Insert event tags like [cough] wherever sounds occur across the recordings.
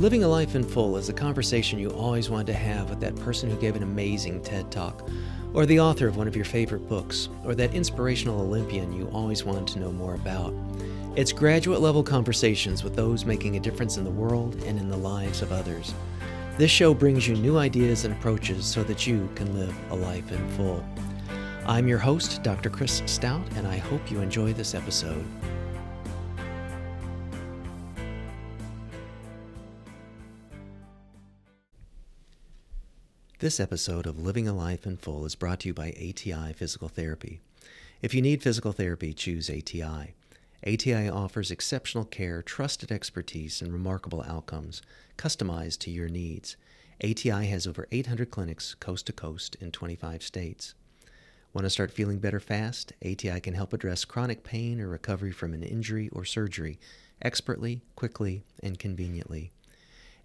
Living a life in full is a conversation you always wanted to have with that person who gave an amazing TED talk, or the author of one of your favorite books, or that inspirational Olympian you always wanted to know more about. It's graduate level conversations with those making a difference in the world and in the lives of others. This show brings you new ideas and approaches so that you can live a life in full. I'm your host, Dr. Chris Stout, and I hope you enjoy this episode. This episode of Living a Life in Full is brought to you by ATI Physical Therapy. If you need physical therapy, choose ATI. ATI offers exceptional care, trusted expertise, and remarkable outcomes, customized to your needs. ATI has over 800 clinics coast to coast in 25 states. Want to start feeling better fast? ATI can help address chronic pain or recovery from an injury or surgery expertly, quickly, and conveniently.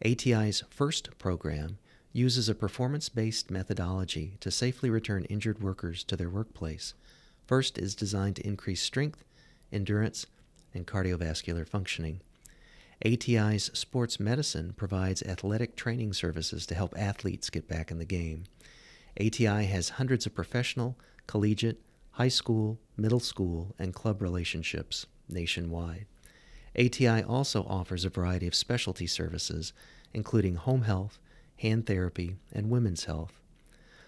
ATI's first program uses a performance based methodology to safely return injured workers to their workplace. First is designed to increase strength, endurance, and cardiovascular functioning. ATI's sports medicine provides athletic training services to help athletes get back in the game. ATI has hundreds of professional, collegiate, high school, middle school, and club relationships nationwide. ATI also offers a variety of specialty services, including home health, hand therapy, and women's health.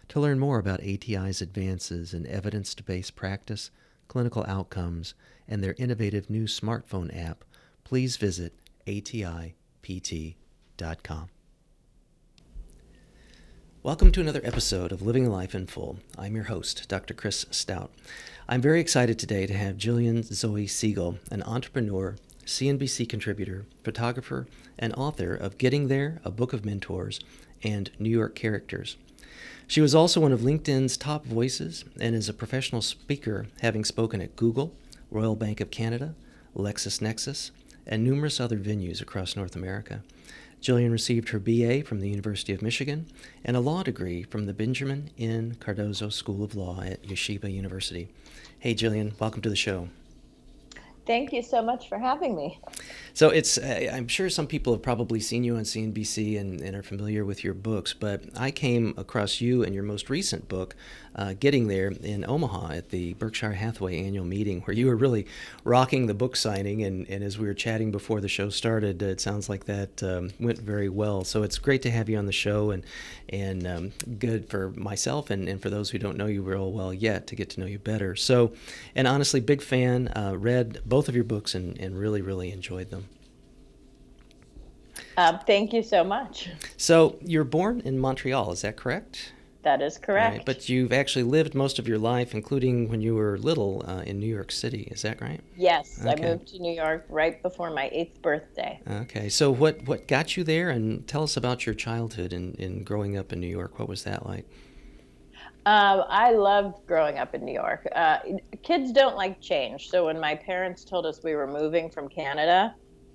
To learn more about ATI's advances in evidence based practice, clinical outcomes, and their innovative new smartphone app, please visit atipt.com. Welcome to another episode of Living Life in Full. I'm your host, Dr. Chris Stout. I'm very excited today to have Gillian Zoe Segal, an entrepreneur, CNBC contributor, photographer, and author of Getting There, A Book of Mentors, and New York Characters. She was also one of LinkedIn's top voices and is a professional speaker, having spoken at Google, Royal Bank of Canada, LexisNexis, and numerous other venues across North America. Gillian received her BA from the University of Michigan and a law degree from the Benjamin N. Cardozo School of Law at Yeshiva University. Hey, Gillian, welcome to the show. Thank you so much for having me. So it's I'm sure some people have probably seen you on CNBC and, and, are familiar with your books, but I came across you and your most recent book, uh, Getting There in Omaha at the Berkshire Hathaway annual meeting, where you were really rocking the book signing. And, and as we were chatting before the show started, it sounds like that um, went very well. So it's great to have you on the show and and um, good for myself and, and for those who don't know you real well yet to get to know you better. So, and honestly, big fan. Uh, read both of your books and, and really really enjoyed them. Uh, thank you so much. So you're born in Montreal, is that correct? That is correct. Right, but you've actually lived most of your life, including when you were little, uh, in New York City. Is that right? Yes, okay. I moved to New York right before my eighth birthday. Okay, so what what got you there, and tell us about your childhood and in, in growing up in New York. What was that like? Um, I loved growing up in New York. Uh, kids don't like change, so when my parents told us we were moving from Canada,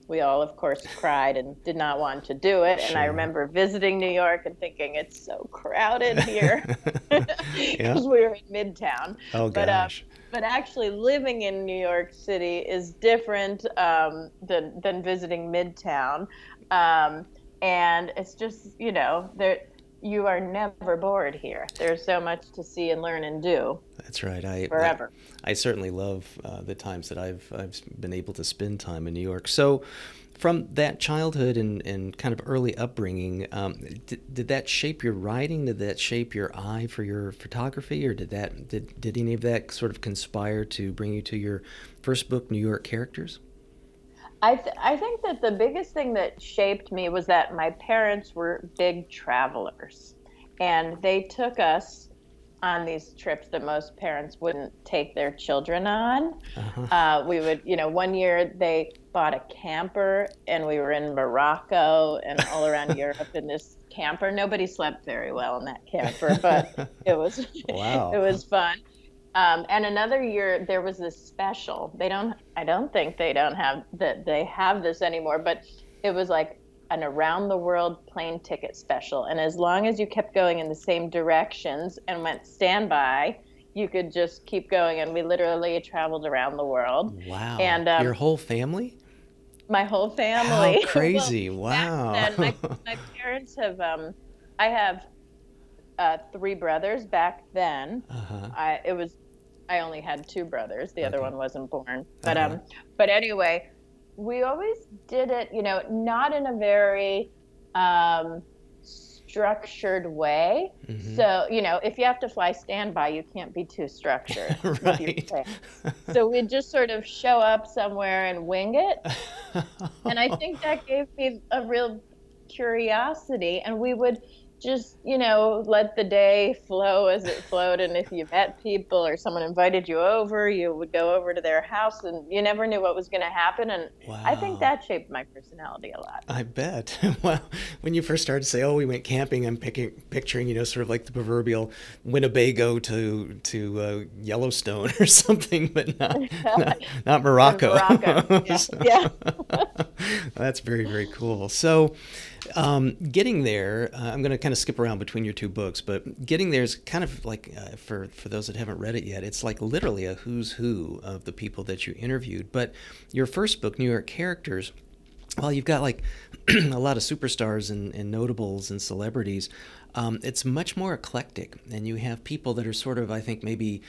we all, of course, cried and did not want to do it. Sure. And I remember visiting New York and thinking it's so crowded here because [laughs] yeah. [laughs] we were in Midtown. Oh but, uh, gosh. Uh, but actually, living in New York City is different um, than than visiting Midtown, um, and it's just you know there you are never bored here. There's so much to see and learn and do. That's right. I forever. I, I certainly love uh, the times that I've I've been able to spend time in New York. So, from that childhood and, and kind of early upbringing, um, did, did that shape your writing? Did that shape your eye for your photography, or did that did, did any of that sort of conspire to bring you to your first book, New York Characters? I, th- I think that the biggest thing that shaped me was that my parents were big travelers and they took us on these trips that most parents wouldn't take their children on. Uh-huh. Uh, we would, you know, one year they bought a camper and we were in Morocco and all around [laughs] Europe in this camper. Nobody slept very well in that camper, but it was [laughs] wow. [laughs] it was fun. Um, and another year there was this special. They don't. I don't think they don't have that. They have this anymore. But it was like an around the world plane ticket special. And as long as you kept going in the same directions and went standby, you could just keep going. And we literally traveled around the world. Wow. And um, your whole family. my whole family. How [laughs] crazy! well, wow. Then, my, [laughs] my parents have. Um, I have uh, three brothers back then. Uh-huh. I it was I only had two brothers. The okay. other one wasn't born. But uh-huh. um but anyway, we always did it, you know, not in a very um structured way. Mm-hmm. So, you know, if you have to fly standby, you can't be too structured. [laughs] right. so we'd just sort of show up somewhere and wing it. [laughs] and I think that gave me a real curiosity and we would just you know let the day flow as it flowed. And if you met people or someone invited you over you would go over to their house and you never knew what was going to happen. And wow. i think that shaped my personality a lot. I bet. [laughs] Well when you first started to say oh we went camping i'm picking, picturing you know sort of like the proverbial winnebago to to uh, yellowstone [laughs] or something but not [laughs] not, not morocco, morocco. yeah, yeah. that's very very cool. So um, getting there, uh, I'm going to kind of skip around between your two books, but getting there is kind of like uh, for for those that haven't read it yet, it's like literally a who's who of the people that you interviewed. But your first book, New York Characters, well, you've got like [clears throat] a lot of superstars and, and notables and celebrities. Um, it's much more eclectic, and you have people that are sort of, I think, maybe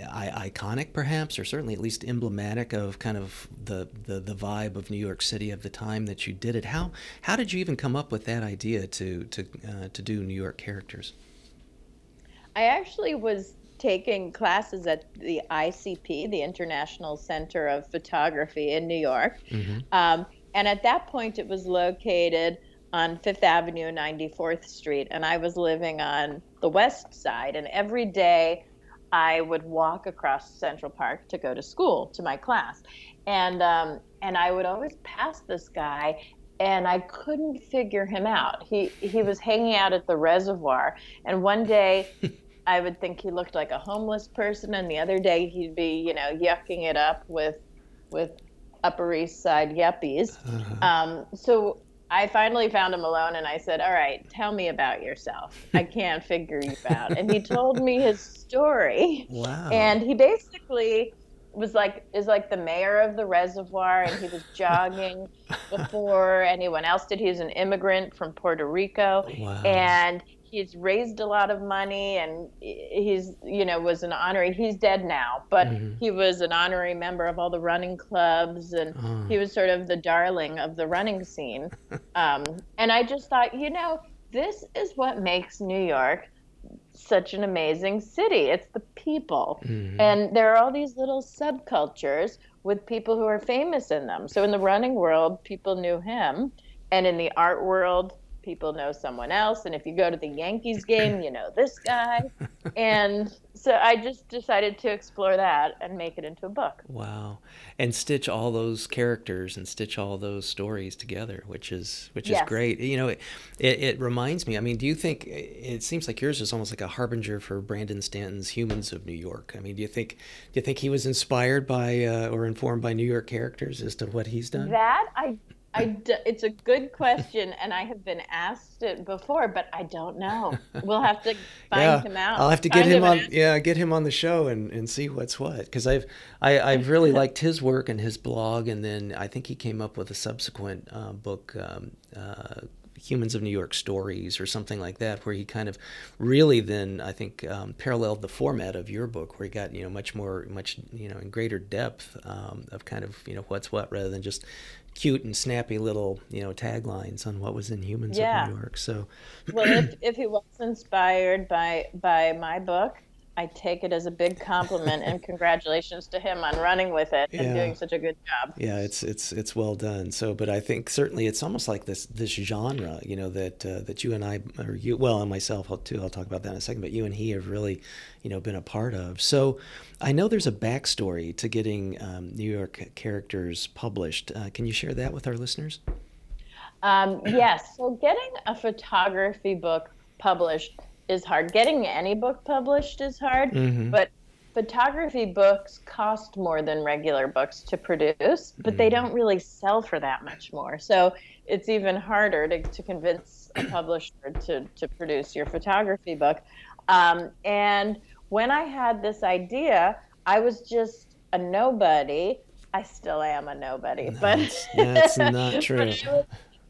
iconic perhaps or certainly at least emblematic of kind of the, the the vibe of New York City of the time that you did it how how did you even come up with that idea to to uh, to do New York characters I actually was taking classes at the ICP the International Center of Photography in New York mm-hmm. um, and at that point it was located on Fifth Avenue, 94th Street, and I was living on the west side. And every day I would walk across Central Park to go to school to my class, and um, and I would always pass this guy, and I couldn't figure him out. He he was hanging out at the reservoir, and one day. [laughs] I would think he looked like a homeless person, and the other day he'd be, you know, yucking it up with, with Upper East Side yuppies. Uh-huh. Um, so I finally found him alone and I said, All right, tell me about yourself. I [laughs] can't figure you out. And he told me his story. Wow. And he basically was like is like the mayor of the reservoir and he was [laughs] jogging before anyone else did. He's an immigrant from Puerto Rico. Wow. And he's raised a lot of money and he's you know was an honorary he's dead now but mm-hmm. he was an honorary member of all the running clubs and oh. he was sort of the darling of the running scene [laughs] um, and i just thought you know this is what makes new york such an amazing city it's the people mm-hmm. and there are all these little subcultures with people who are famous in them so in the running world people knew him and in the art world people know someone else and if you go to the yankees [clears throat] game you know this guy. [laughs] And so i just decided to explore that and make it into a book. Wow. And stitch all those characters and stitch all those stories together which is which is yes. great. You know it, it, it reminds me i mean do you think it seems like yours is almost like a harbinger for brandon stanton's humans of new york. I mean do you think do you think he was inspired by uh, or informed by new york characters as to what he's done? That i I d- it's a good question, and I have been asked it before, but I don't know. We'll have to [laughs] find yeah, him out. I'll have to get him on. Yeah, get him on the show and, and see what's what. Because I've I, I've [laughs] really liked his work and his blog, and then I think he came up with a subsequent uh, book. Um, uh, Humans of New York stories or something like that, where he kind of really then I think um, paralleled the format of your book, where he got you know much more much you know in greater depth um, of kind of you know what's what rather than just cute and snappy little you know taglines on what was in Humans yeah. of New York. So, well, if if he was inspired by by my book, I take it as a big compliment and [laughs] congratulations to him on running with it and doing such a good job. Yeah, it's it's it's well done. So, but I think certainly it's almost like this this genre, you know, that uh, that you and I, or you, well, and myself too. I'll talk about that in a second. But you and he have really, you know, been a part of. So, I know there's a backstory to getting um, New York characters published. Uh, can you share that with our listeners? Um, yes. So, getting a photography book published is hard. Getting any book published is hard, mm-hmm. but photography books cost more than regular books to produce, but mm-hmm. they don't really sell for that much more. So it's even harder to, to convince a [clears throat] publisher to, to produce your photography book. Um, and when I had this idea, I was just a nobody I still am a nobody, but that's not [laughs] true.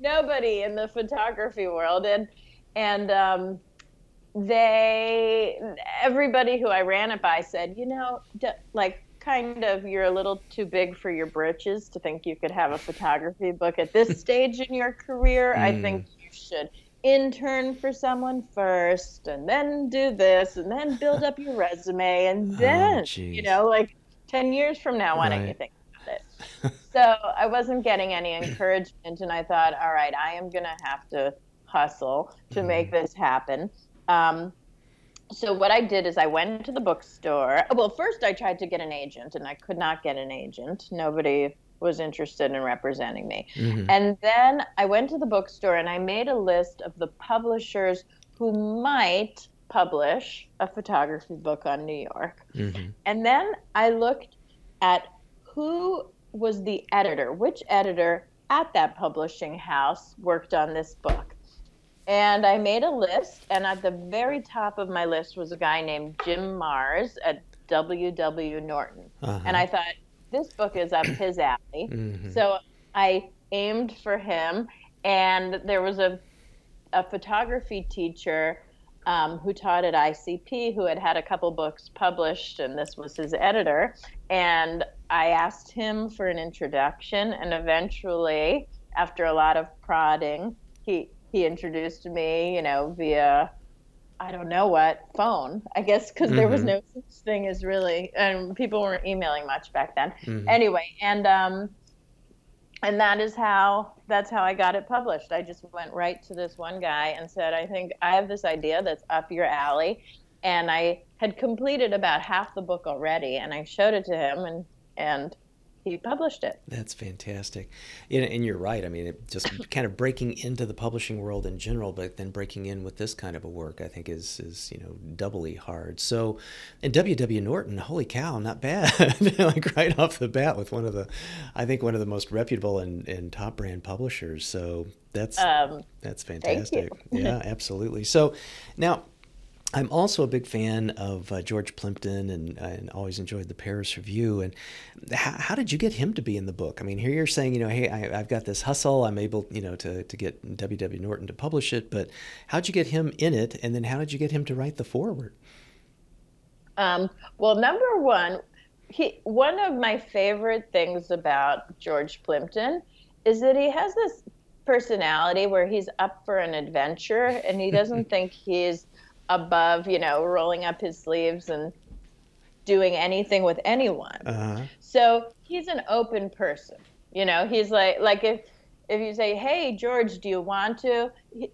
nobody in the photography world, and and um, they everybody who I ran it by said, you know, like kind of you're a little too big for your britches to think you could have a photography book at this [laughs] stage in your career. Mm. I think you should intern for someone first and then do this and then build up your resume and [laughs] oh, then oh, you know like 10 years from now why right. don't you think about it [laughs] so i wasn't getting any encouragement and i thought all right i am going to have to hustle to mm. make this happen um, so what I did is I went to the bookstore. Well, first I tried to get an agent, and I could not get an agent. Nobody was interested in representing me. Mm-hmm. And then I went to the bookstore and I made a list of the publishers who might publish a photography book on New York. Mm-hmm. And then I looked at who was the editor, which editor at that publishing house worked on this book. And I made a list, and at the very top of my list was a guy named Jim Mairs at W.W. Norton. Uh-huh. And I thought, this book is up his [clears throat] alley. Mm-hmm. So I aimed for him, and there was a, a photography teacher um, who taught at ICP who had had a couple books published, and this was his editor. And I asked him for an introduction, and eventually, after a lot of prodding, he he introduced me, you know, via I don't know what phone. I guess because mm-hmm. there was mm-hmm. no such thing as really, and people weren't emailing much back then. Mm-hmm. Anyway, and um, and that is how that's how I got it published. I just went right to this one guy and said, I think I have this idea that's up your alley, and I had completed about half the book already, and I showed it to him, and and he published it. That's fantastic. And, and you're right. I mean, it just [coughs] kind of breaking into the publishing world in general, but then breaking in with this kind of a work, I think is, is you know, doubly hard. So, and W.W. Norton, holy cow, not bad. [laughs] like right off the bat with one of the, I think one of the most reputable and, and top brand publishers. So that's, um, that's fantastic. yeah, absolutely. So now, I'm also a big fan of uh, George Plimpton and, and always enjoyed the Paris Review. And how, how, did you get him to be in the book? I mean, here you're saying, you know, hey, I, have got this hustle. I'm able, you know, to, to get W.W. Norton to publish it. But how'd you get him in it? And then how did you get him to write the foreword? Um, well, number one, he, one of my favorite things about George Plimpton is that he has this personality where he's up for an adventure and he doesn't [laughs] think he's above, you know, rolling up his sleeves and doing anything with anyone. Uh-huh. So he's an open person. You know, he's like like if if you say, "Hey, George, do you want to?" He,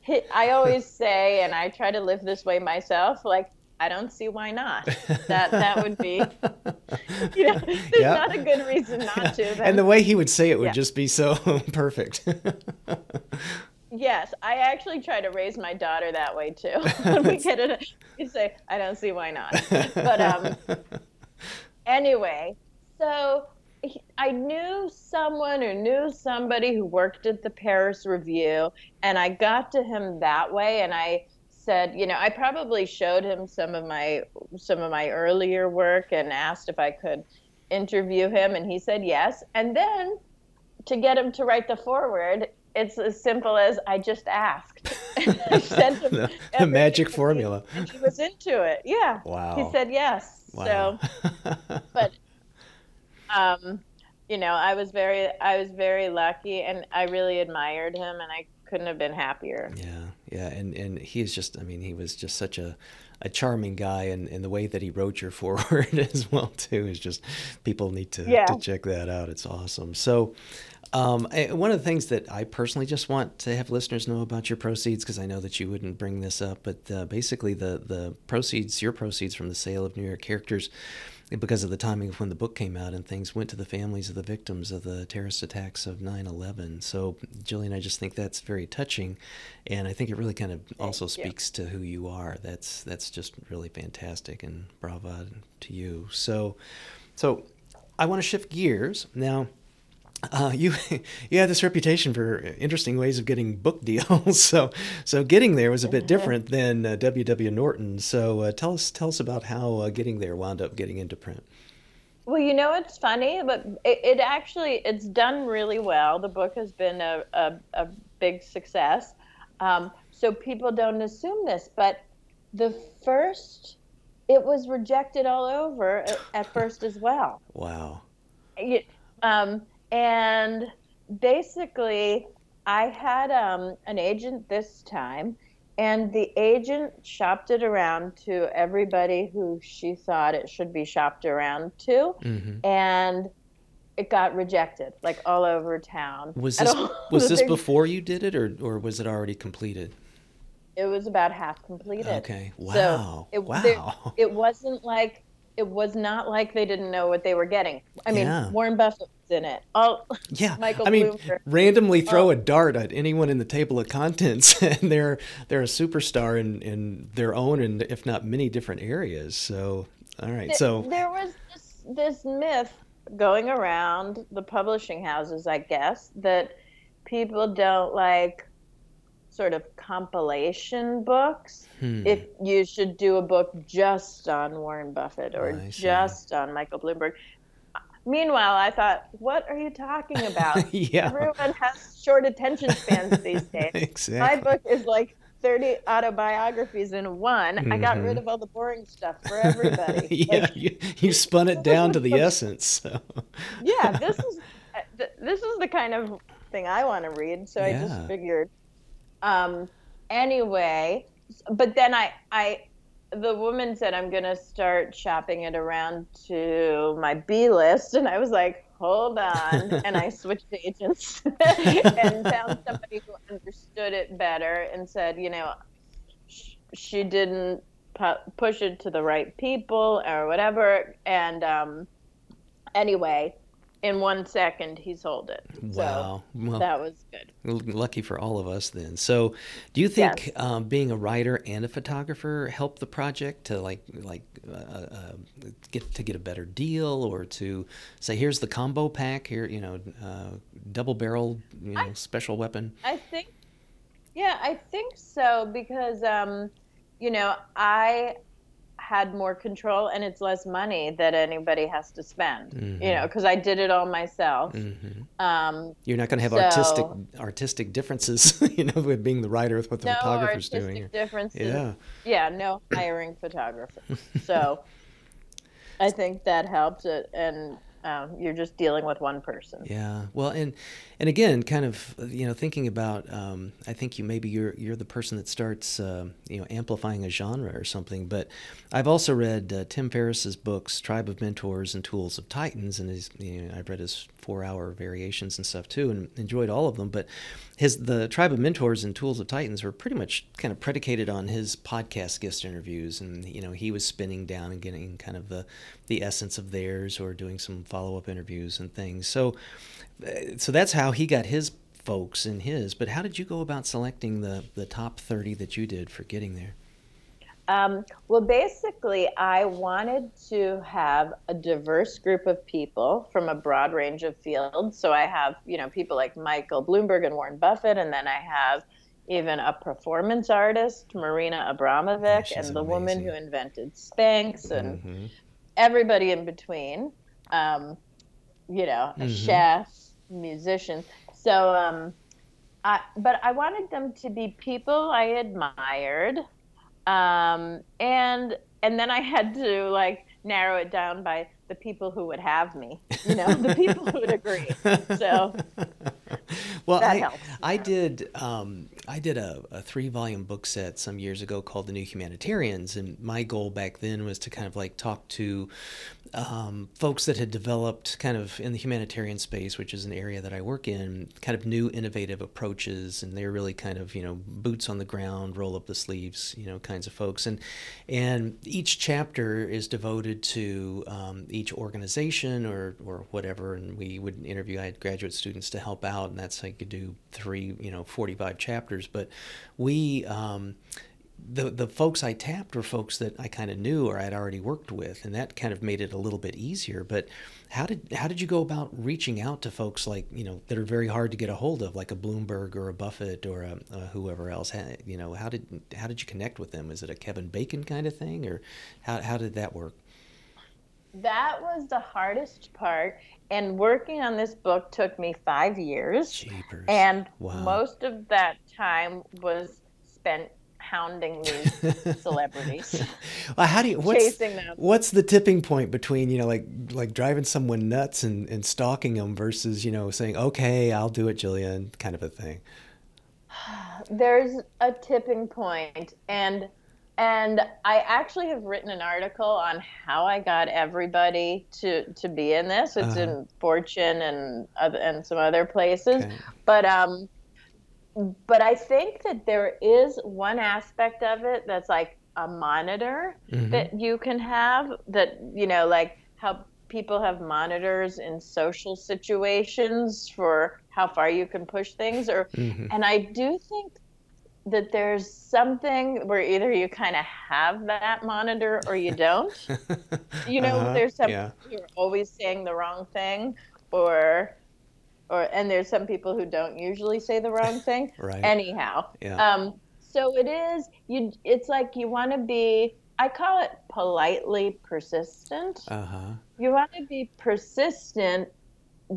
he, I always [laughs] say, and I try to live this way myself. Like, I don't see why not. That that would be, [laughs] you know, there's yep. not a good reason not to. Then. And the way he would say it would yeah. just be so [laughs] perfect. Yes, I actually try to raise my daughter that way too. [laughs] [laughs] when we get it, you say, "I don't see why not." But um, [laughs] anyway, so I knew someone who knew somebody who worked at the Paris Review, and I got to him that way. And I said, you know, I probably showed him some of my some of my earlier work and asked if I could interview him, and he said yes. And then to get him to write the foreword, it's as simple as I just asked. [laughs] [laughs] I sent him the, the magic formula. And he was into it. Yeah. Wow. He said yes. Wow. So, [laughs] but, um, you know, I was very, I was very lucky, and I really admired him, and I couldn't have been happier. Yeah, yeah, and and he's just, I mean, he was just such a a charming guy, and, and the way that he wrote your foreword as well too is just people need to yeah. to check that out. It's awesome. So, um, one of the things that I personally just want to have listeners know about your proceeds, because I know that you wouldn't bring this up, but uh, basically the the proceeds, your proceeds from the sale of New York characters, because of the timing of when the book came out and things, went to the families of the victims of the terrorist attacks of 9/11. So, Gillian, I just think that's very touching, and I think it really kind of also speaks to who you are. That's that's just really fantastic, and bravo to you. So, so I want to shift gears now uh, you [laughs] you had this reputation for interesting ways of getting book [laughs] deals. so so getting there was a bit [laughs] different than uh, W.W. Norton. So uh, tell us tell us about how uh, getting there wound up getting into print. Well, you know it's funny, but it, it, actually it's done really well. The book has been a, a, a big success. Um, so people don't assume this, but the first it was rejected all over at, at first as well. Wow. It, um, and basically, I had um, an agent this time, and the agent shopped it around to everybody who she thought it should be shopped around to, mm-hmm. and it got rejected like all over town. Was this [laughs] was this before you did it, or or was it already completed? It was about half completed. Okay. Wow. So it, wow. There, it wasn't like it was not like they didn't know what they were getting. I mean, yeah. Warren Buffett in it. All [laughs] yeah. Michael I mean, Bloomberg. randomly throw oh. a dart at anyone in the table of contents, [laughs] and they're they're a superstar in in their own and if not many different areas. So all right. So there was this this myth going around the publishing houses, I guess, that people don't like sort of compilation books. Hmm. If you should do a book just on Warren Buffett or just on Michael Bloomberg. Meanwhile, I thought, what are you talking about? [laughs] yeah. Everyone has short attention spans these [laughs] days. exactly. My book is like 30 autobiographies in one. Mm-hmm. I got rid mm-hmm. of all the boring stuff for everybody. [laughs] yeah, like, you, you spun it down to the essence. So. yeah, this is uh, this is the kind of thing I want to read. So yeah. I just figured um, anyway, but then I, I, the woman said I'm gonna start shopping it around to my B list, and I was like, hold on, [laughs] and I switched agents [laughs] and found somebody who understood it better and said, you know, sh- she didn't pu- push it to the right people or whatever, and um, anyway, in one second he sold it. Wow. So well, that was good. Lucky for all of us then. So, do you think yes. um, being a writer and a photographer helped the project to like like uh, uh, get to get a better deal or to say here's the combo pack here you know uh, double barrel you know I, special weapon? I think yeah, I think so because um, you know I had more control and it's less money that anybody has to spend mm-hmm. you know because i did it all myself mm-hmm. um, you're not going to have so, artistic artistic differences [laughs] you know with being the writer with what the no photographer's artistic doing differences yeah yeah no hiring photographers so [laughs] i think that helps it and um, you're just dealing with one person. Yeah. Well, and and again, kind of you know thinking about, um, I think you maybe you're you're the person that starts uh, you know amplifying a genre or something. But I've also read uh, Tim Ferriss's books, Tribe of Mentors and Tools of Titans, and his you know, I've read his four hour variations and stuff too, and enjoyed all of them. But his the tribe of mentors and tools of titans were pretty much kind of predicated on his podcast guest interviews. And you know he was spinning down and getting kind of the the essence of theirs or doing some follow-up interviews and things. So uh, so that's how he got his folks in his. But how did you go about selecting the the top 30 that you did for getting there um, well, basically, I wanted to have a diverse group of people from a broad range of fields. So I have, you know, people like Michael Bloomberg and Warren Buffett, and then I have even a performance artist, Marina Abramovic, and the amazing. woman who invented Spanx, and mm-hmm. everybody in between. Um, you know, a mm-hmm. chef, musician. So, um, I, but I wanted them to be people I admired um, and and then I had to like narrow it down by the people who would have me, you know, the people who would agree. So [laughs] well, that I, helps. I did um, I did a, a, three volume book set some years ago called The New Humanitarians, and my goal back then was to kind of like talk to um, folks that had developed kind of in the humanitarian space, which is an area that I work in, kind of new innovative approaches, and they're really kind of you know boots on the ground, roll up the sleeves, you know, kinds of folks, and and each chapter is devoted to um, each organization or or whatever, and we would interview. I had graduate students to help out, and that's you could do three, you know, forty five chapters, but we. Um, the the folks I tapped were folks that I kind of knew or I'd already worked with, and that kind of made it a little bit easier. But how did how did you go about reaching out to folks like you know that are very hard to get a hold of, like a Bloomberg or a Buffett or a, a whoever else? You know, how did how did you connect with them? Is it a Kevin Bacon kind of thing, or how how did that work? that was the hardest part. And working on this book took me five years. Jeepers. And Wow. most of that time was spent hounding these [laughs] celebrities, well, how do you what's chasing them. what's the tipping point between you know like like driving someone nuts and, and stalking them versus you know saying okay I'll do it Gillian kind of a thing. [sighs] There's a tipping point, and and I actually have written an article on how I got everybody to to be in this. It's Uh-huh. in Fortune and other, and some other places, Okay. but um, but I think that there is one aspect of it that's like a monitor Mhm. that you can have that you know like how people have monitors in social situations for how far you can push things or Mhm. and I do think that there's something where either you kind of have that monitor or you don't. [laughs] You know, Uh-huh, there's some yeah. are always saying the wrong thing or or and there's some people who don't usually say the wrong thing. [laughs] Right. Anyhow. Yeah. Um so it is you it's like you want to be I call it politely persistent. Uh huh. You want to be persistent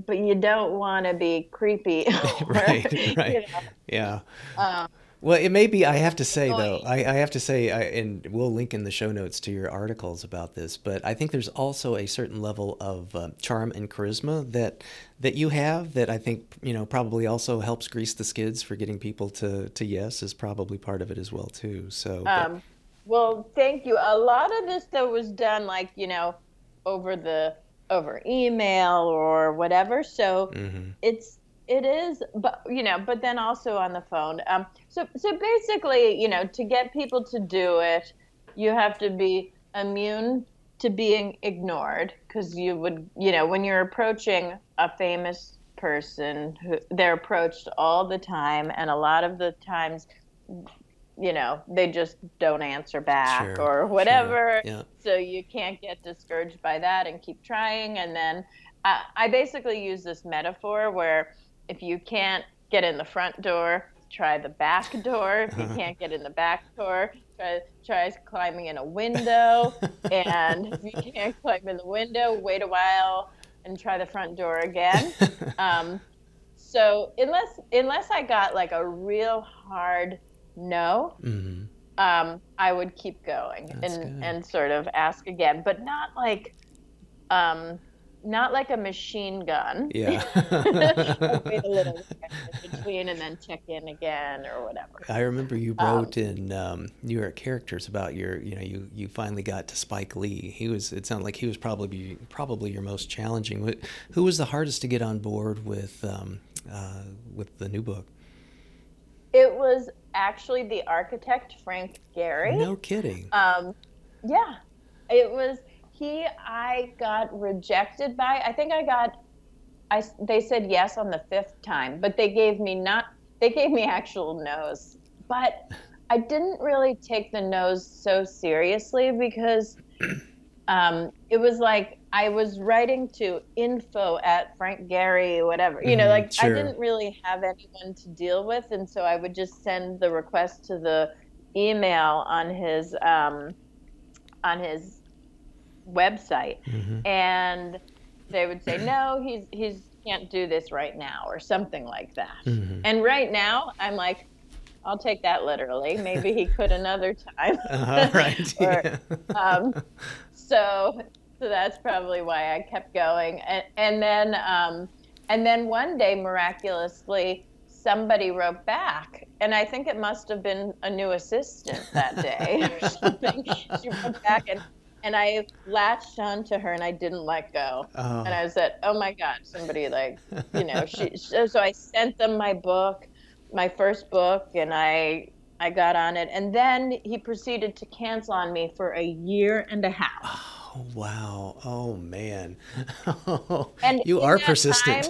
but you don't want to be creepy. or, [laughs] [laughs] Right, you right. know, Yeah. um, Well, it may be. I have to say though, I, I have to say, I, and we'll link in the show notes to your articles about this. But I think there's also a certain level of uh, charm and charisma that that you have that I think you know probably also helps grease the skids for getting people to to yes is probably part of it as well too. So, but- Um, well, thank you. A lot of this though was done like you know over the over email or whatever. So Mhm. it's it is, but you know, but then also on the phone. Um, so so basically, you know, to get people to do it, you have to be immune to being ignored because you would, you know, when you're approaching a famous person who they're approached all the time, and a lot of the times you know they just don't answer back Sure, or sure. whatever Yeah. so you can't get discouraged by that and keep trying and then I i basically use this metaphor where if you can't get in the front door try the back door if you [laughs] can't get in the back door try try climbing in a window [laughs] and if you can't climb in the window wait a while and try the front door again [laughs] um, so unless unless I got like a real hard no, Mhm. um, I would keep going That's and good. and sort of ask again, but not like um, not like a machine gun. Yeah. [laughs] Wait [laughs] a little between and then check in again or whatever. I remember you Um, wrote in um, New York Characters about your, you know, you, you finally got to Spike Lee. He was, it sounded like he was probably probably your most challenging. Who was the hardest to get on board with um, uh, with the new book? It was actually the architect Frank Gehry. No kidding. Um, yeah, it was he. I got rejected by. I think I got. I they said yes on the fifth time, but they gave me not. They gave me actual no's, but I didn't really take the no's so seriously because um, it was like I was writing to info at Frank Gehry, whatever. You know, Mhm, like sure. I didn't really have anyone to deal with, and so I would just send the request to the email on his um, on his website, Mhm. and they would say no, he's he's can't do this right now or something like that. Mhm. And right now, I'm like, I'll take that literally. Maybe he [laughs] could another time. Uh-huh, [laughs] right. Or, yeah. um, so so that's probably why I kept going. And and then um, and then one day miraculously somebody wrote back and I think it must have been a new assistant that day or [laughs] something. She wrote back and and I latched onto her and I didn't let go. Oh. And I said, "Oh my God, somebody like, you know." She [laughs] so, so I sent them my book, my first book, and I I got on it. And then he proceeded to cancel on me for a year and a half. Oh. Oh, wow. Oh, man. [laughs] And you are persistent.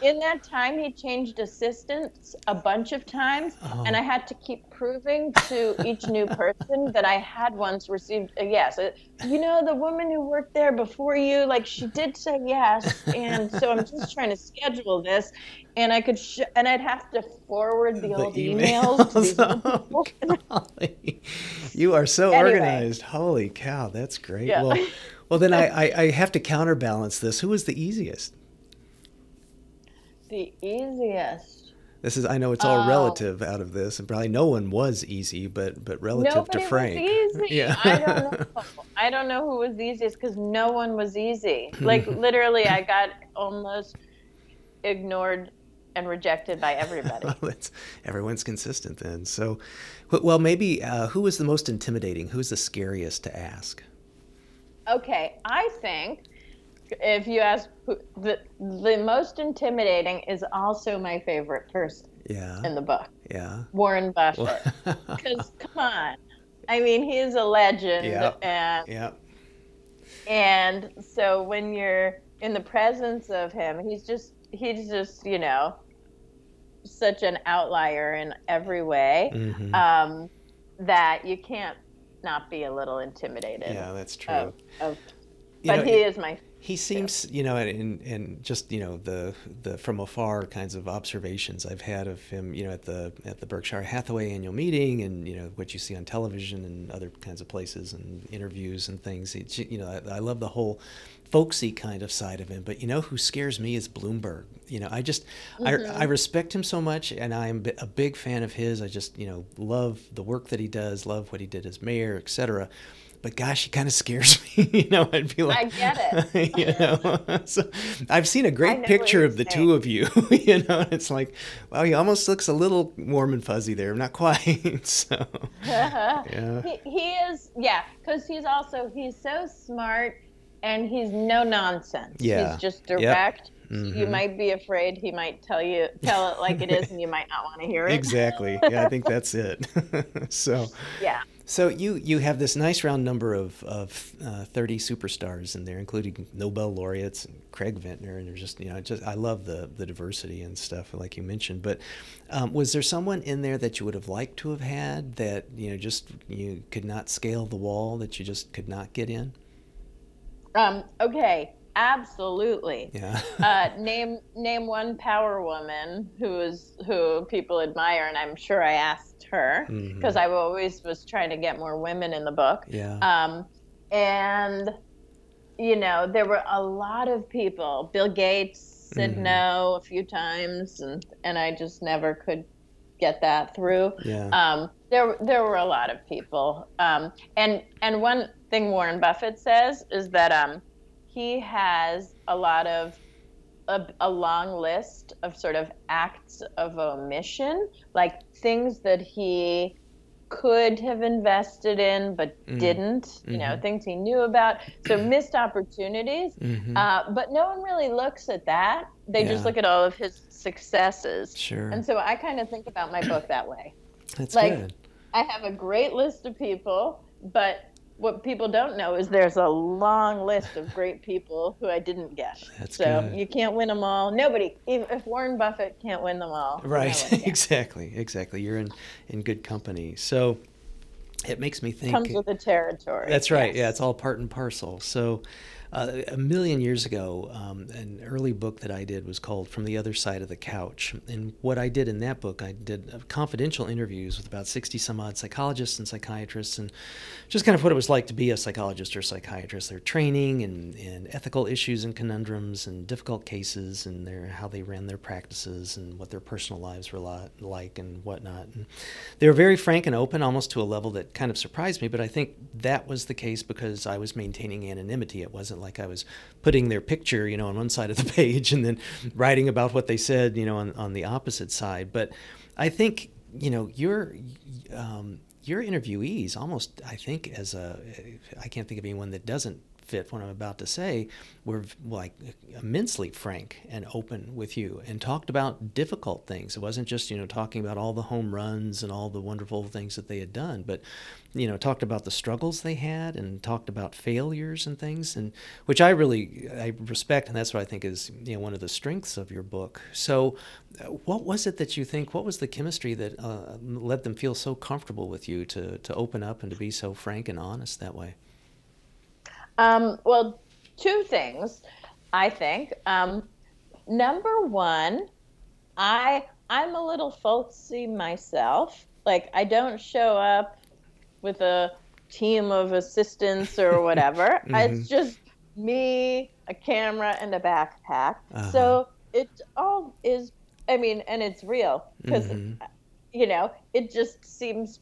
In that time, he changed assistants a bunch of times, Oh. and I had to keep proving to each new person that I had once received a yes. Uh, You know, the woman who worked there before you, like she did say yes, and so I'm just trying to schedule this, and I could, sh- and I'd have to forward the, old emails to emails. [laughs] Oh. [laughs] You are so Anyway. organized. Holy cow, that's great. Yeah. Well, well, then I, [laughs] I, I have to counterbalance this. Who was the easiest? The easiest. This is I know it's all Oh. relative out of this, and probably no one was easy, but but relative to Frank. was easy. Yeah. I don't know. I don't know who was the easiest because no one was easy. Like literally, I got almost ignored and rejected by everybody. [laughs] well, it's, everyone's consistent then. So, well, maybe uh, who was the most intimidating? Who's the scariest to ask? Okay, I think if you ask who, the the most intimidating is also my favorite person Yeah, in the book, yeah. Warren Buffett. Because [laughs] come on, I mean he is a legend, Yeah. and yeah, and so when you're in the presence of him, he's just he's just you know such an outlier in every way hmm um, that you can't not be a little intimidated. yeah. That's true. Of, of, but know, he is my He seems, you know, and and just you know the the from afar kinds of observations I've had of him, you know, at the at the Berkshire Hathaway annual meeting, and you know what you see on television and other kinds of places and interviews and things. It's, you know, I, I love the whole folksy kind of side of him. But you know, who scares me is Bloomberg. You know, I just I, mm-hmm. I respect him so much, and I am a big fan of his. I just you know love the work that he does, love what he did as mayor, etc. But gosh, he kind of scares [laughs] me. you know, I'd be like, I get it. [laughs] you know, [laughs] so I've seen a great picture of the you're two of you. you know, and it's like, wow, he almost looks a little warm and fuzzy there. Not quite. so, yeah, he, he is yeah because he's also he's so smart and he's no nonsense Yeah. he's just Yep. direct you might be afraid he might tell you tell it like it is and you might not want to hear it exactly. Yeah, I think that's it. [laughs] so, yeah so you you have this nice round number of of uh, thirty superstars in there, including Nobel laureates and Craig Venter, and there's just you know just I love the the diversity and stuff like you mentioned. But um, was there someone in there that you would have liked to have had that you know just you could not scale the wall that you just could not get in? Um okay absolutely Yeah. [laughs] uh, name name one power woman who is who people admire and i'm sure i asked her because i always was trying to get more women in the book yeah. Um, and you know, there were a lot of people. Bill Gates said Mhm. no a few times, and and I just never could get that through. yeah. Um, there there were a lot of people. Um, and and one thing Warren Buffett says is that um, he has a lot of a, a long list of sort of acts of omission, like things that he could have invested in but Mm. didn't, you know, Mhm. things he knew about. So [clears throat] missed opportunities. Mhm. Uh, but no one really looks at that. They just look at all of his successes. sure. And so I kind of think about my book that way. That's like- good. I have a great list of people, but what people don't know is there's a long list of great people who I didn't get. [laughs] That's so good. you can't win them all. Nobody, if, if Warren Buffett can't win them all. Right. no Right. one can. [laughs] exactly. Exactly. You're in in good company. So it makes me think. comes with the territory. That's right. Yeah, it's all part and parcel. So, uh, a million years ago, um, an early book that I did was called From the Other Side of the Couch. And what I did in that book, I did uh, confidential interviews with about 60 some odd psychologists and psychiatrists, and just kind of what it was like to be a psychologist or psychiatrist, their training and, and ethical issues and conundrums and difficult cases and their how they ran their practices and what their personal lives were like and whatnot. And they were very frank and open, almost to a level that kind of surprised me. But I think that was the case because I was maintaining anonymity. It wasn't like I was putting their picture, you know, on one side of the [laughs] page and then writing about what they said, you know, on, on the opposite side. But I think, you know, your um, your interviewees almost, I think, as a, I can't think of anyone that doesn't fit what I'm about to say, were like immensely frank and open with you and talked about difficult things. It wasn't just, you know, talking about all the home runs and all the wonderful things that they had done, but, you know, talked about the struggles they had and talked about failures and things, and which I really I respect, and that's what I think is, you know, one of the strengths of your book. So, uh, what was it that you think? What was the chemistry that uh, led them feel so comfortable with you to to open up and to be so frank and honest that way? Um, well, two things, I think. Um, number one, I I'm a little folksy myself. Like I don't show up with a team of assistants or whatever. [laughs] Mhm. It's just me, a camera, and a backpack. Uh-huh. So it all is. I mean, and it's real because Mhm. you know it just seems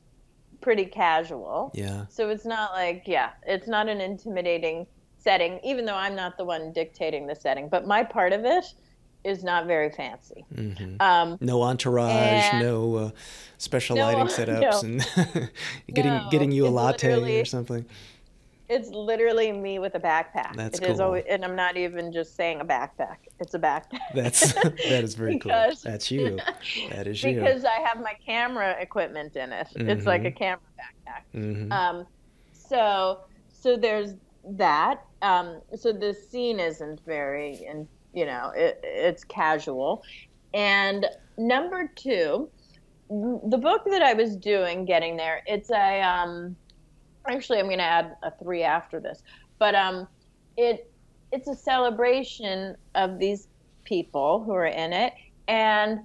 pretty casual. Yeah. So it's not like, yeah, it's not an intimidating setting, even though I'm not the one dictating the setting. But my part of it is not very fancy. hmm Um, No entourage, no uh, special No, lighting [laughs] setups, no. and [laughs] getting No, getting you a latte or something. it's literally me with a backpack. That's It is cool. always, and I'm not even just saying a backpack. It's a backpack. That's [laughs] that is very Because- cool. That's you. That is you. because I have my camera equipment in it. It's like a Mhm. camera backpack. hmm Um, so so there's that. Um, so the scene isn't very, and you know, it, it's casual. And number two, the book that I was doing, getting there, it's a. Um, actually, I'm going to add a three after this, but um, it it's a celebration of these people who are in it and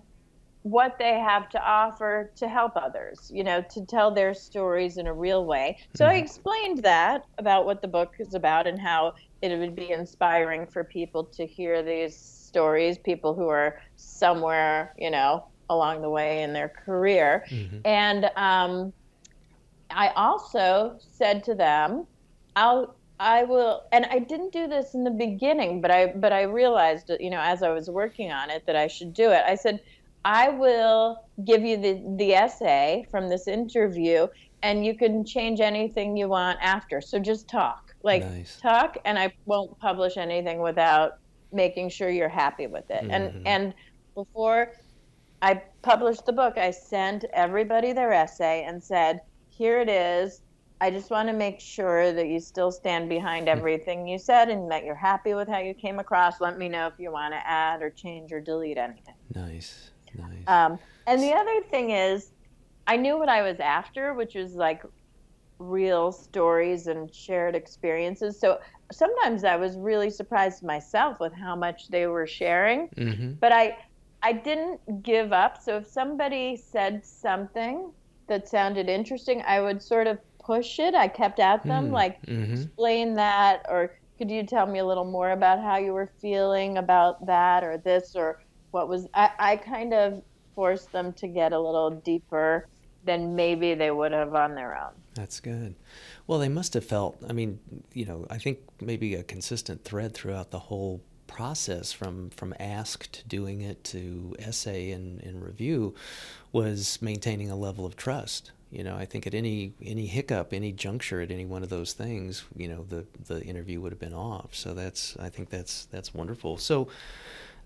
what they have to offer to help others, you know, to tell their stories in a real way. So I Mhm. explained that about what the book is about and how it would be inspiring for people to hear these stories, people who are somewhere, you know, along the way in their career. hmm And um, I also said to them, "I'll, I will," and I didn't do this in the beginning, but I, but I realized, you know, as I was working on it, that I should do it. I said, "I will give you the the essay from this interview, and you can change anything you want after. So just talk, like Nice. talk, and I won't publish anything without making sure you're happy with it. Mhm. And and before I published the book, I sent everybody their essay and said, "Here it is. I just want to make sure that you still stand behind everything you said and that you're happy with how you came across. Let me know if you want to add or change or delete anything." Nice. Nice. Um, and the other thing is, I knew what I was after, which was like real stories and shared experiences. So sometimes I was really surprised myself with how much they were sharing. hmm But I, I didn't give up. So if somebody said something that sounded interesting, I would sort of push it. I kept at them, like hmm explain that, or could you tell me a little more about how you were feeling about that or this or what was I, I kind of forced them to get a little deeper than maybe they would have on their own. That's good. Well, they must have felt, I mean, you know, I think maybe a consistent thread throughout the whole process from from ask to doing it to essay and, and review was maintaining a level of trust. You know, I think at any any hiccup, any juncture at any one of those things, you know, the the interview would have been off. So that's I think that's that's wonderful. So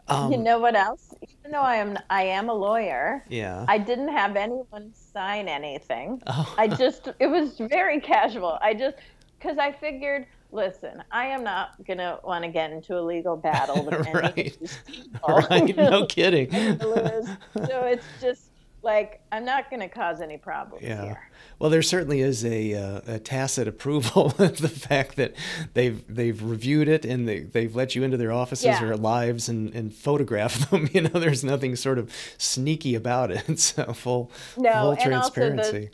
um, you know what else? Even though I am I am a lawyer, yeah. I didn't have anyone sign anything. [laughs] oh. I just it was very casual. I just because I figured, listen, I am not gonna want to get into a legal battle [laughs] with any of these [laughs] people. right, no kidding. I'm gonna lose. so it's just like I'm not gonna cause any problems Yeah. here. Well, there certainly is a, uh, a tacit approval [laughs] of the fact that they've they've reviewed it and they, they've let you into their offices Yeah. or lives and, and photograph [laughs] them. You know, there's nothing sort of sneaky about it. [laughs] So full No, full and also the-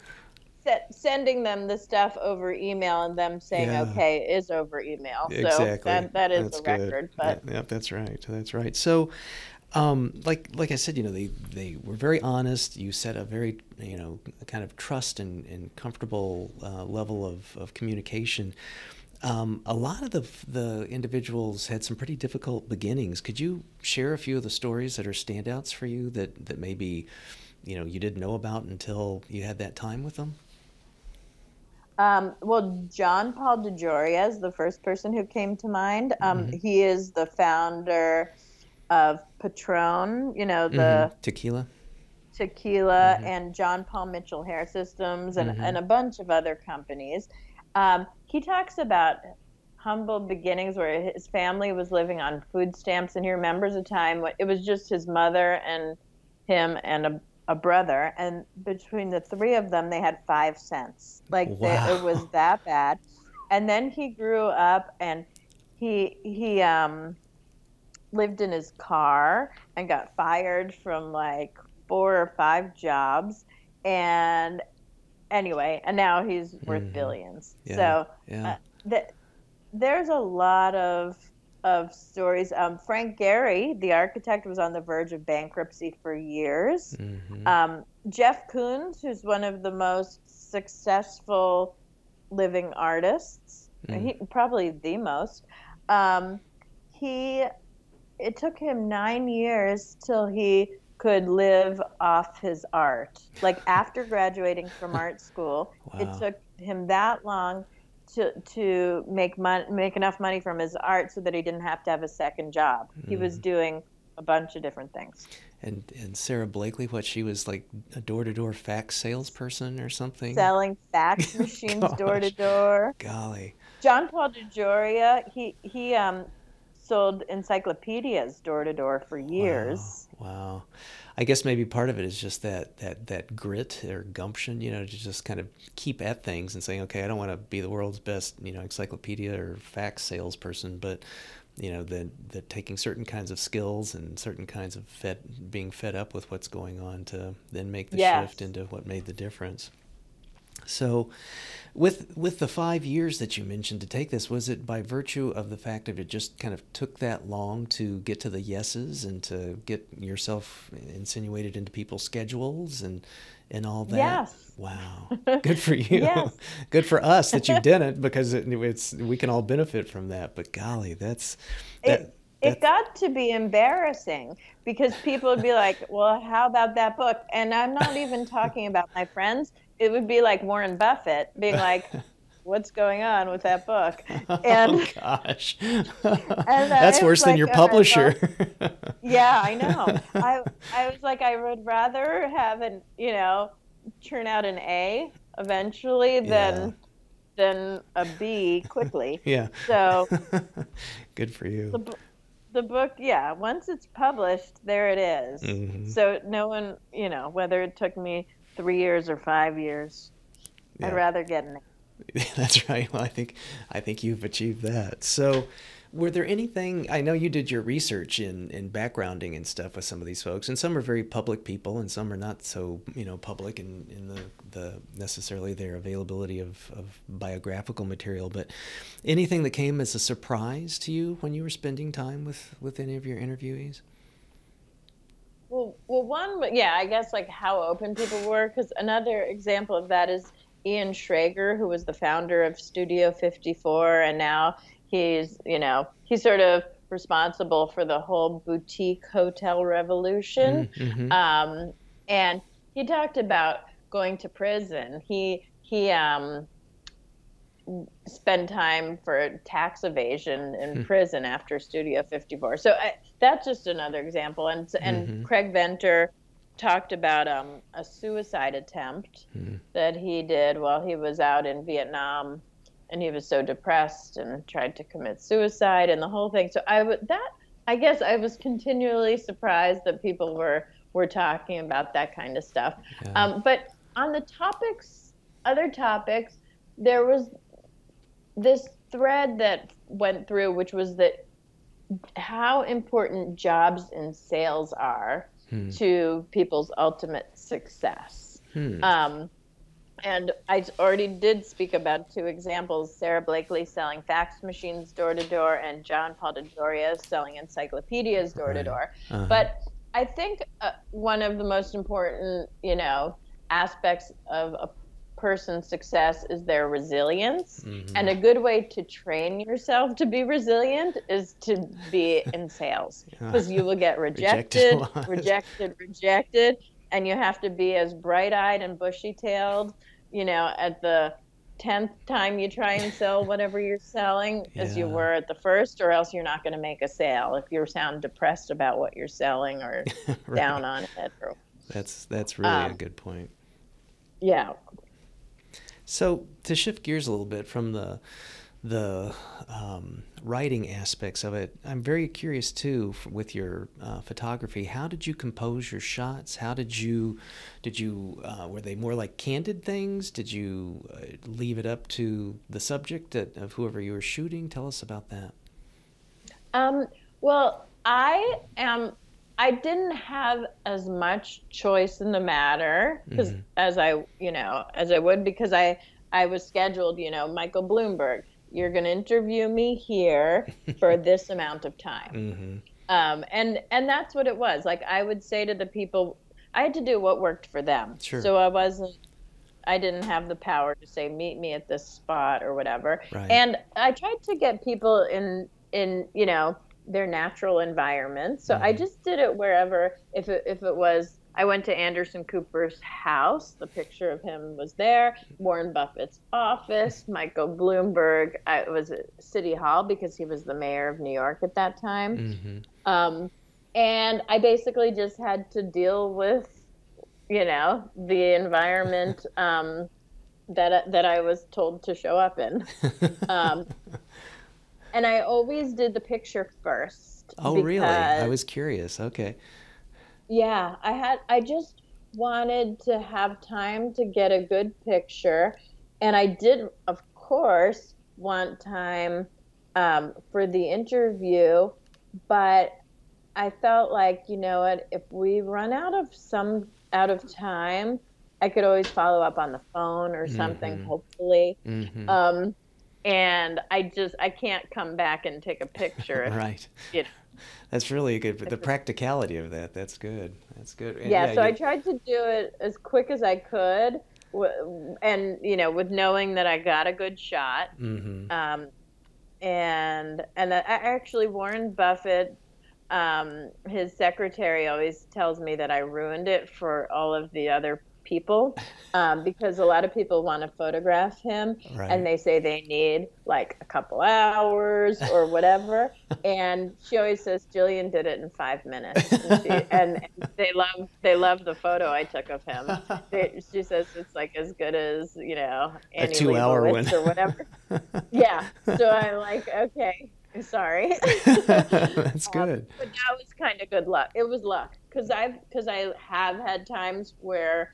sending them the stuff over email and them saying Yeah. okay is over email. So exactly. that, that is That's a record. But yeah, yep, that's right. That's right. So, um, like like I said, you know, they they were very honest. You set a very you know kind of trust and, and comfortable uh, level of, of communication. Um, a lot of the the individuals had some pretty difficult beginnings. Could you share a few of the stories that are standouts for you that that maybe you know you didn't know about until you had that time with them? Um, well, John Paul DeJoria is the first person who came to mind. Um, Mm-hmm. He is the founder of Patron, you know, the Mhm. tequila. tequila, Mm-hmm. and John Paul Mitchell Hair Systems, and, Mhm. and a bunch of other companies. Um, he talks about humble beginnings where his family was living on food stamps, and he remembers a time when it was just his mother and him and a, a brother, and between the three of them, they had five cents. Like they, it was that bad. And then he grew up, and he he um, lived in his car and got fired from like four or five jobs, and anyway, and now he's worth Mhm. billions. Yeah. So Yeah. uh, the there's a lot of of stories. Um, Frank Gehry, the architect, was on the verge of bankruptcy for years. Mm-hmm. Um, Jeff Koons, who's one of the most successful living artists, mm. he, probably the most. Um, he it took him nine years till he could live off his art. Like after [laughs] graduating from art school, wow. it took him that long to to make mon- make enough money from his art so that he didn't have to have a second job. Mm. He was mm. doing a bunch of different things. And and Sara Blakely, what she was like a door to door fax salesperson or something, selling fax [laughs] machines door to door. Golly. John Paul DeJoria, he he um sold encyclopedias door to door for years. Wow. wow. I guess maybe part of it is just that that that grit or gumption, you know, to just kind of keep at things and saying, okay, I don't want to be the world's best, you know, encyclopedia or fax salesperson, but you know, that that taking certain kinds of skills and certain kinds of fed being fed up with what's going on to then make the yes. shift into what made the difference. So, with with the five years that you mentioned to take this, was it by virtue of the fact that it just kind of took that long to get to the yeses and to get yourself insinuated into people's schedules and and all that? Yes. Wow. [laughs] Good for you. yes. [laughs] Good for us that you [laughs] didn't because it, it's we can all benefit from that. But golly, that's that. It, it got to be embarrassing because people would be like, "Well, how about that book?" And I'm not even talking about my friends it would be like Warren Buffett being like, [laughs] "What's going on with that book?" [laughs] And [laughs] oh gosh, and that's worse than your publisher. yeah, I know. I I was like, I would rather have an you know turn out an A eventually than. Yeah. Than a B quickly. yeah. So good for you. The, the book, yeah, once it's published, there it is. Mm-hmm. So no one, you know, whether it took me three years or five years. Yeah. I'd rather get an. [laughs] That's right. Well, I think I think you've achieved that. So, were there anything? I know you did your research in in backgrounding and stuff with some of these folks, and some are very public people, and some are not so you know public in in the the necessarily their availability of of biographical material. But anything that came as a surprise to you when you were spending time with with any of your interviewees? Well, well, one, yeah, I guess like how open people were, because another example of that is Ian Schrager, who was the founder of Studio 54, and now he's, you know, he's sort of responsible for the whole boutique hotel revolution. Mm-hmm. Um, and he talked about going to prison. He he um, spend time for tax evasion in hmm. prison after Studio 54. So I, that's just another example. And and mm-hmm. Craig Venter talked about um, a suicide attempt hmm. that he did while he was out in Vietnam, and he was so depressed and tried to commit suicide and the whole thing. So I would that I guess I was continually surprised that people were were talking about that kind of stuff. Yeah. Um, but on the topics, other topics, there was this thread that went through, which was that how important jobs and sales are hmm. to people's ultimate success. Hmm. Um, and I already did speak about two examples Sara Blakely selling fax machines door to door, and John Paul DeJoria selling encyclopedias door to door. Uh-huh. But I think uh, one of the most important, you know, aspects of a person's success is their resilience. Mm-hmm. And a good way to train yourself to be resilient is to be in sales [laughs] because you will get rejected, rejected, rejected, rejected, and you have to be as bright eyed and bushy tailed, you know, at the 10th time you try and sell [laughs] whatever you're selling yeah. as you were at the first, or else you're not going to make a sale if you sound depressed about what you're selling or [laughs] right. down on it. Or, that's, that's really um, a good point. Yeah. So to shift gears a little bit from the the um, writing aspects of it, I'm very curious too with your uh, photography. How did you compose your shots? How did you did you uh, were they more like candid things? Did you uh, leave it up to the subject of whoever you were shooting? Tell us about that. Um, well, I am I didn't have as much choice in the matter because mm-hmm. as I, you know, as I would because I I was scheduled, you know, Michael Bloomberg, you're going to interview me here [laughs] for this amount of time. Mm-hmm. Um, and and that's what it was. Like I would say to the people, I had to do what worked for them. Sure. So I wasn't. I didn't have the power to say meet me at this spot or whatever. Right. And I tried to get people in in you know their natural environment. So I Mhm. just did it wherever. If it, if it was, I went to Anderson Cooper's house. The picture of him was there. Warren Buffett's office. [laughs] Michael Bloomberg. I, it was at City Hall because he was the mayor of New York at that time. Mm-hmm. Um, and I basically just had to deal with, you know, the environment [laughs] um, that that I was told to show up in. [laughs] Um, and I always did the picture first. oh, really? I was curious. Okay. Yeah, I had. I just wanted to have time to get a good picture, and I did, of course, want time um, for the interview, but I felt like you know what, if we run out of some out of time, I could always follow up on the phone or something. Mhm. Hopefully, Mm-hmm. um, and I just I can't come back and take a picture. if- right. you know. That's really good. But the practicality of that, that's good. That's good. And yeah, so I tried to do it as quick as I could, and you know, with knowing that I got a good shot. Mhm. Um, and and I- actually, Warren Buffett, um, his secretary, always tells me that I ruined it for all of the other people, um, because a lot of people want to photograph him, Right. and they say they need like a couple hours or whatever. [laughs] and she always says Gillian did it in five minutes, and, she, [laughs] and they love they love the photo I took of him. They, she says it's like as good as you know A Annie two-hour one. Or whatever. [laughs] yeah. So I'm like, okay, sorry. that's Um, good. but that was kind of good luck. It was luck because I've because I have had times where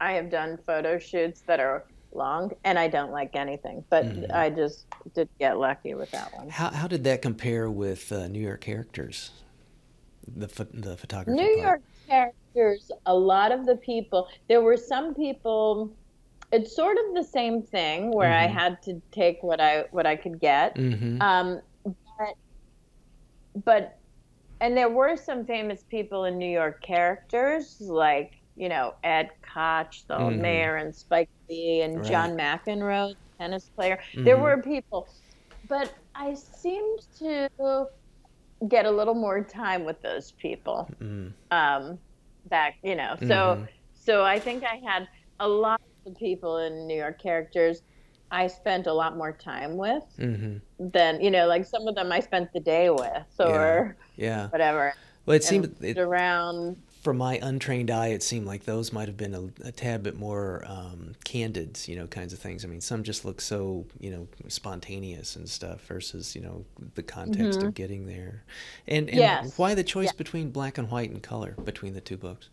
I have done photo shoots that are long and I don't like anything, but Mhm. I just did get lucky with that one. How how did that compare with uh, New York characters? The pho- the photography. New part? York characters, a lot of the people, there were some people. It's sort of the same thing where I Mhm. had to take what I what I could get. Mhm. Um, but, but, and there were some famous people in New York characters, like, you know, Ed Koch, the old Mhm. mayor, and Spike Lee, and Right. John McEnroe, tennis player. There Mhm. were people. But I seemed to get a little more time with those people Mm. um, back, you know. So, Mhm. so I think I had a lot of the people in New York characters I spent a lot more time with Mhm. than you know, like some of them I spent the day with or Yeah. whatever. Well, it and seemed it, around. From my untrained eye, it seemed like those might have been a, a tad bit more um, candid, you know, kinds of things. I mean, some just look so, you know, spontaneous and stuff versus, you know, the context of getting there. And, and Yes. why the choice Yeah. between black and white and color between the two books?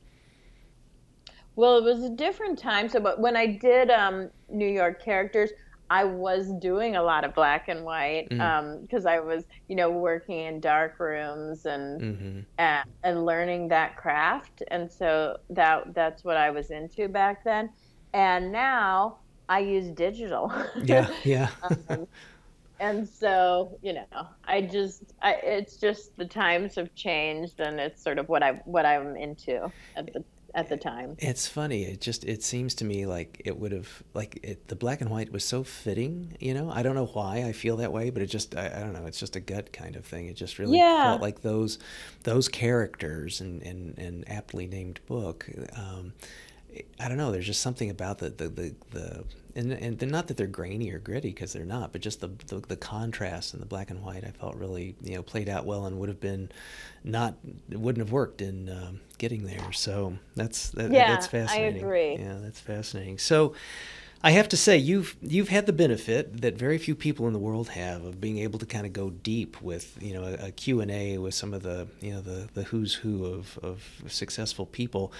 Well, it was a different time. So, but when I did um, New York characters, I was doing a lot of black and white because I was, you know, working in dark rooms and hmm and, and learning that craft. And so that that's what i was into back then. And now i use digital. [laughs] Yeah, yeah. um, and so you know i just I, it's just the times have changed and it's sort of what i what i'm into at the at the time It's funny. It just it seems to me like it would have like it, the black and white was so fitting. You know, I don't know why I feel that way, but it just I, I don't know. It's just a gut kind of thing. It just really Yeah. felt like those those characters and and, and aptly named book. Um, I don't know. There's just something about the the the, the and and they're not that they're grainy or gritty because they're not, but just the, the the contrast and the black and white I felt really you know played out well and would have been not it wouldn't have worked in um, getting there. So that's that, Yeah, that's I fascinating. agree. Yeah, that's fascinating. So. I have to say you've you've had the benefit that very few people in the world have of being able to kind of go deep with you know a, a Q&A with some of the you know the, the who's who of, of successful people.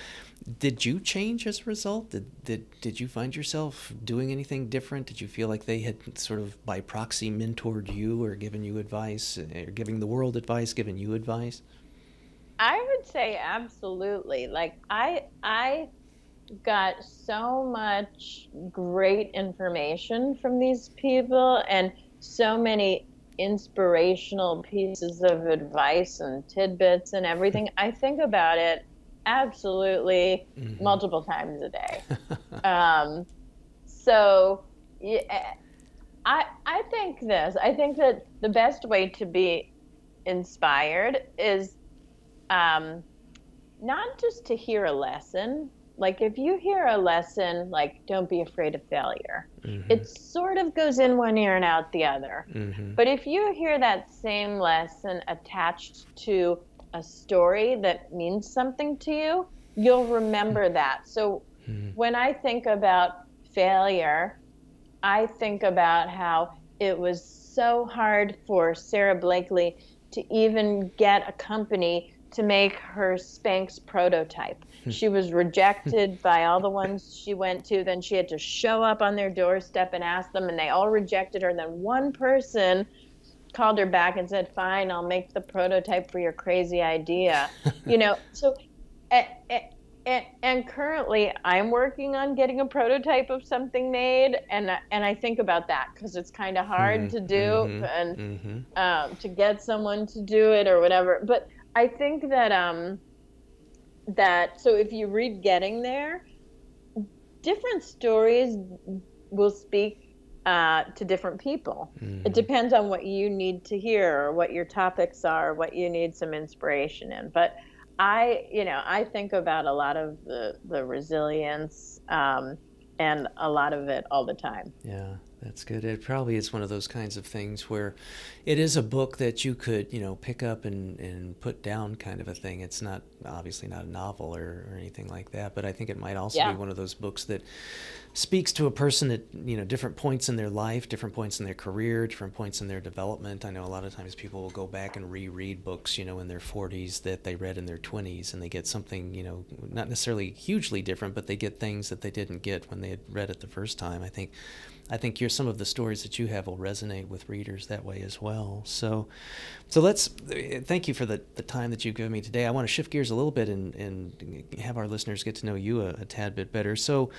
Did you change as a result? Did, did did you find yourself doing anything different? Did you feel like they had sort of by proxy mentored you or given you advice or giving the world advice, giving you advice? i would say absolutely like i i got so much great information from these people and so many inspirational pieces of advice and tidbits and everything. I think about it absolutely mm-hmm. multiple times a day. [laughs] um, so yeah, I I think this. I think that the best way to be inspired is um, not just to hear a lesson. Like if you hear a lesson, like don't be afraid of failure. Mm-hmm. It sort of goes in one ear and out the other. Mm-hmm. But if you hear that same lesson attached to a story that means something to you, you'll remember mm-hmm. that. So mm-hmm. when I think about failure, I think about how it was so hard for Sara Blakely to even get a company to make her Spanx prototype. Hmm. she was rejected by all the ones she went to. Then she had to show up on their doorstep and ask them, and they all rejected her. And Then one person called her back and said, "Fine, I'll make the prototype for your crazy idea." [laughs] you know, so. Eh, and, and, currently I'm working on getting a prototype of something made, and and I think about that because it's kind of hard mm-hmm, to do mm-hmm, and mm-hmm. Um, to get someone to do it or whatever. But I think that um that so if you read Getting There, different stories will speak uh, to different people. It mm-hmm. depends on what you need to hear, or what your topics are, what you need some inspiration in, but I, you know, I think about a lot of the the resilience um, and a lot of it all the time. Yeah, that's good. It probably is one of those kinds of things where it is a book that you could, you know, pick up and, and put down kind of a thing. It's not obviously not a novel or, or anything like that, but I think it might also yeah. be one of those books that speaks to a person at, you know, different points in their life, different points in their career, different points in their development. I know a lot of times people will go back and reread books, you know, in their 40s that they read in their 20s and they get something, you know, not necessarily hugely different, but they get things that they didn't get when they had read it the first time. I think I think your some of the stories that you have will resonate with readers that way as well. So, so let's thank you for the, the time that you've given me today. I want to shift gears a little bit and, and have our listeners get to know you a, a tad bit better. So,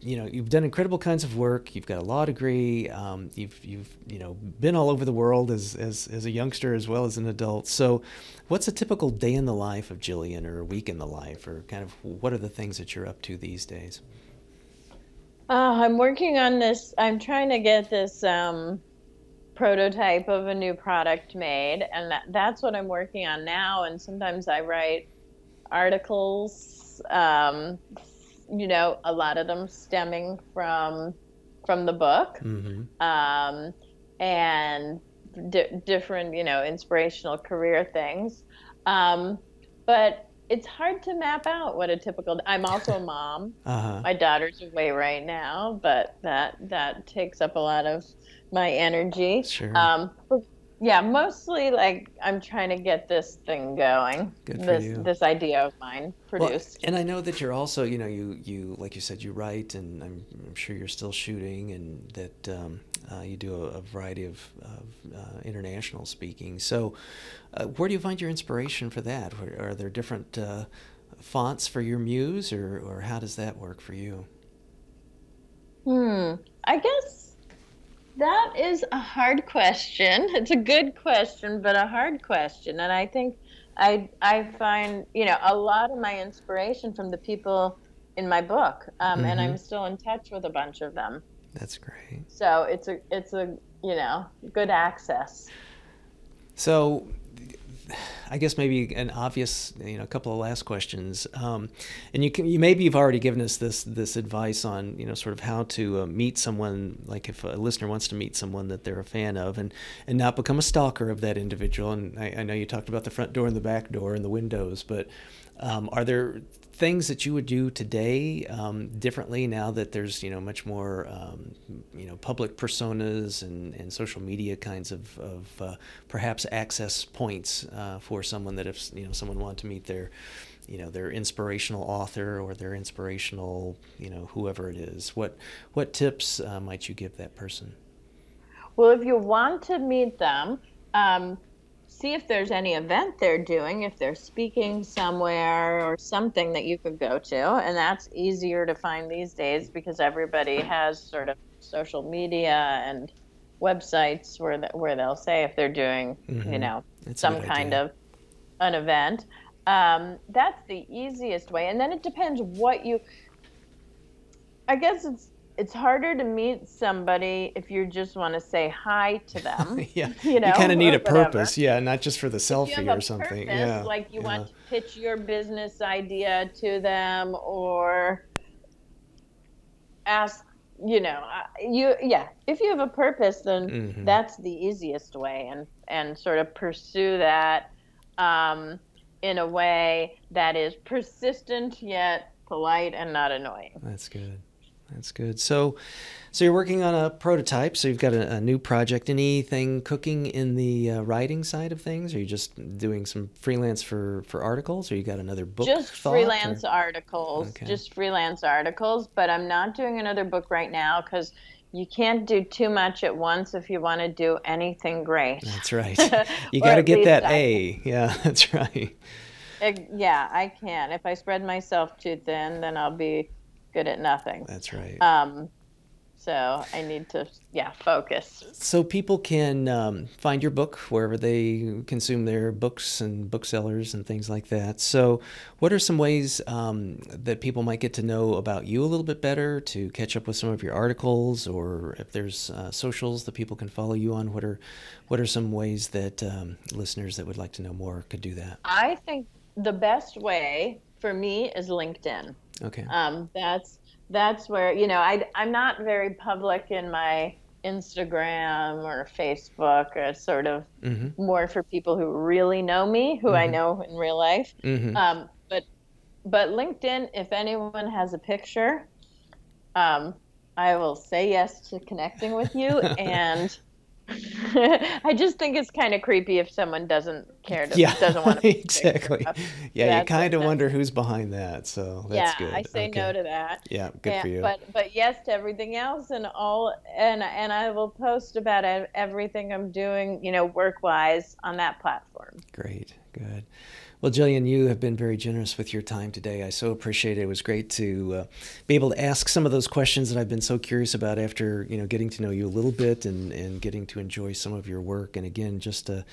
you know, you've done incredible kinds of work. You've got a law degree. Um, you've you've you know been all over the world as, as as a youngster as well as an adult. So, what's a typical day in the life of Gillian, or a week in the life, or kind of what are the things that you're up to these days? Uh, I'm working on this. I'm trying to get this um, prototype of a new product made, and that, that's what I'm working on now. And sometimes I write articles. Um, you know, a lot of them stemming from from the book, mm-hmm. um, and di- different, you know, inspirational career things. Um, but it's hard to map out what a typical i'm also a mom uh-huh. my daughter's away right now but that that takes up a lot of my energy sure. um yeah mostly like i'm trying to get this thing going Good for this you. this idea of mine produced well, and i know that you're also you know you you like you said you write and i'm, I'm sure you're still shooting and that um, uh, you do a, a variety of, of uh, international speaking so uh, where do you find your inspiration for that? Are there different uh, fonts for your muse, or, or how does that work for you? Hmm. I guess that is a hard question. [laughs] It's a good question, but a hard question. And I think I I find you know a lot of my inspiration from the people in my book, um, mm-hmm. and I'm still in touch with a bunch of them. That's great. So it's a it's a you know good access. So I guess maybe an obvious, you know, a couple of last questions. Um, and you can, you maybe you've already given us this this advice on, you know, sort of how to uh, meet someone. Like if a listener wants to meet someone that they're a fan of, and and not become a stalker of that individual. And I, I know you talked about the front door and the back door and the windows, but um, are there things that you would do today um, differently now that there's you know much more um, you know public personas and, and social media kinds of, of uh, perhaps access points uh, for someone that if you know someone wanted to meet their you know their inspirational author or their inspirational you know whoever it is what what tips uh, might you give that person? Well if you want to meet them um, see if there's any event they're doing, if they're speaking somewhere or something that you could go to. And that's easier to find these days because everybody has sort of social media and websites where the, where they'll say if they're doing Mhm. you know That's some kind idea. of an event. Um, that's the easiest way, and then it depends what you. I guess it's it's harder to meet somebody if you just want to say hi to them. [laughs] yeah, [laughs] you know, you kind of need a whatever. purpose, yeah, not just for the If selfie or something. purpose, yeah, like you yeah. want to pitch your business idea to them or ask, you know, uh, you yeah. If you have a purpose, then Mhm. that's the easiest way, and and sort of pursue that um, in a way that is persistent yet polite and not annoying. That's good. That's good. So, so you're working on a prototype. So you've got a, a new project. Anything cooking in the uh, writing side of things? Are you just doing some freelance for for articles, or you got another book? just thought, freelance or- articles Okay. just freelance articles but i'm not doing another book right now because you can't do too much at once if you want to do anything great That's right. [laughs] You got to get that I- A. [laughs] Yeah, that's right. Ex- yeah i can if i spread myself too thin then i'll be good at nothing That's right. um so i need to yeah focus So people can um, find your book wherever they consume their books and booksellers and things like that. So, what are some ways um, that people might get to know about you a little bit better, to catch up with some of your articles, or if there's uh, socials that people can follow you on? What are what are some ways that um, listeners that would like to know more could do that? i think the best way for me is linkedin Okay. um, that's that's where you know I, i'm not very public in my instagram or facebook or sort of Mm-hmm. more for people who really know me who i Mhm. know in real life Mm-hmm. um, but but linkedin if anyone has a picture um, i will say yes to connecting with you [laughs] and [laughs] I just think it's kind of creepy if someone doesn't care to yeah. doesn't want to [laughs] exactly. Yeah, you kind of wonder who's behind that. So that's yeah good. I say no to that Yeah, good Yeah, for you. But but yes to everything else and all and and I will post about everything I'm doing, you know, work wise on that platform. Great, good. Well, Gillian, you have been very generous with your time today. I so appreciate it. It was great to uh, be able to ask some of those questions that I've been so curious about after you know getting to know you a little bit and, and getting to enjoy some of your work. And again, just a,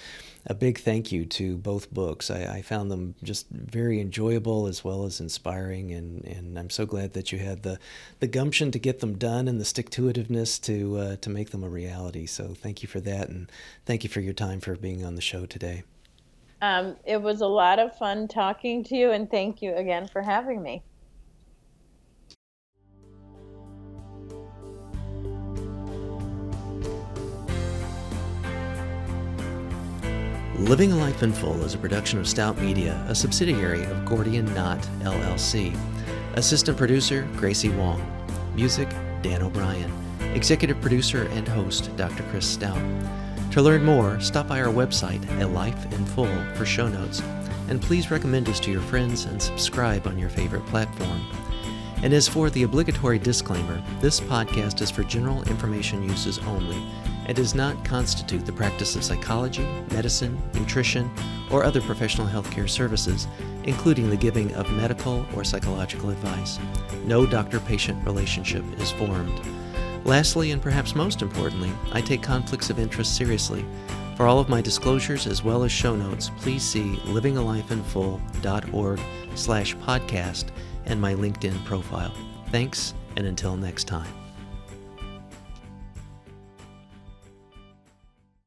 a big thank you to both books. I, I found them just very enjoyable as well as inspiring, and, and I'm so glad that you had the, the gumption to get them done and the stick to itiveness uh, to make them a reality. So thank you for that, and thank you for your time for being on the show today. Um, it was a lot of fun talking to you, and thank you again for having me. Living a Life in Full is a production of Stout Media, a subsidiary of Gordian Knot LLC. Assistant producer Gracie Wong. Music Dan O'Brien. Executive producer and host Dr. Chris Stout. To learn more, stop by our website at Life in Full for show notes. And please recommend us to your friends and subscribe on your favorite platform. And as for the obligatory disclaimer, this podcast is for general information uses only and does not constitute the practice of psychology, medicine, nutrition, or other professional healthcare services, including the giving of medical or psychological advice. No doctor patient relationship is formed. Lastly, and perhaps most importantly, I take conflicts of interest seriously. For all of my disclosures as well as show notes, please see livingalifeinfull.org slash podcast and my LinkedIn profile. Thanks, and until next time.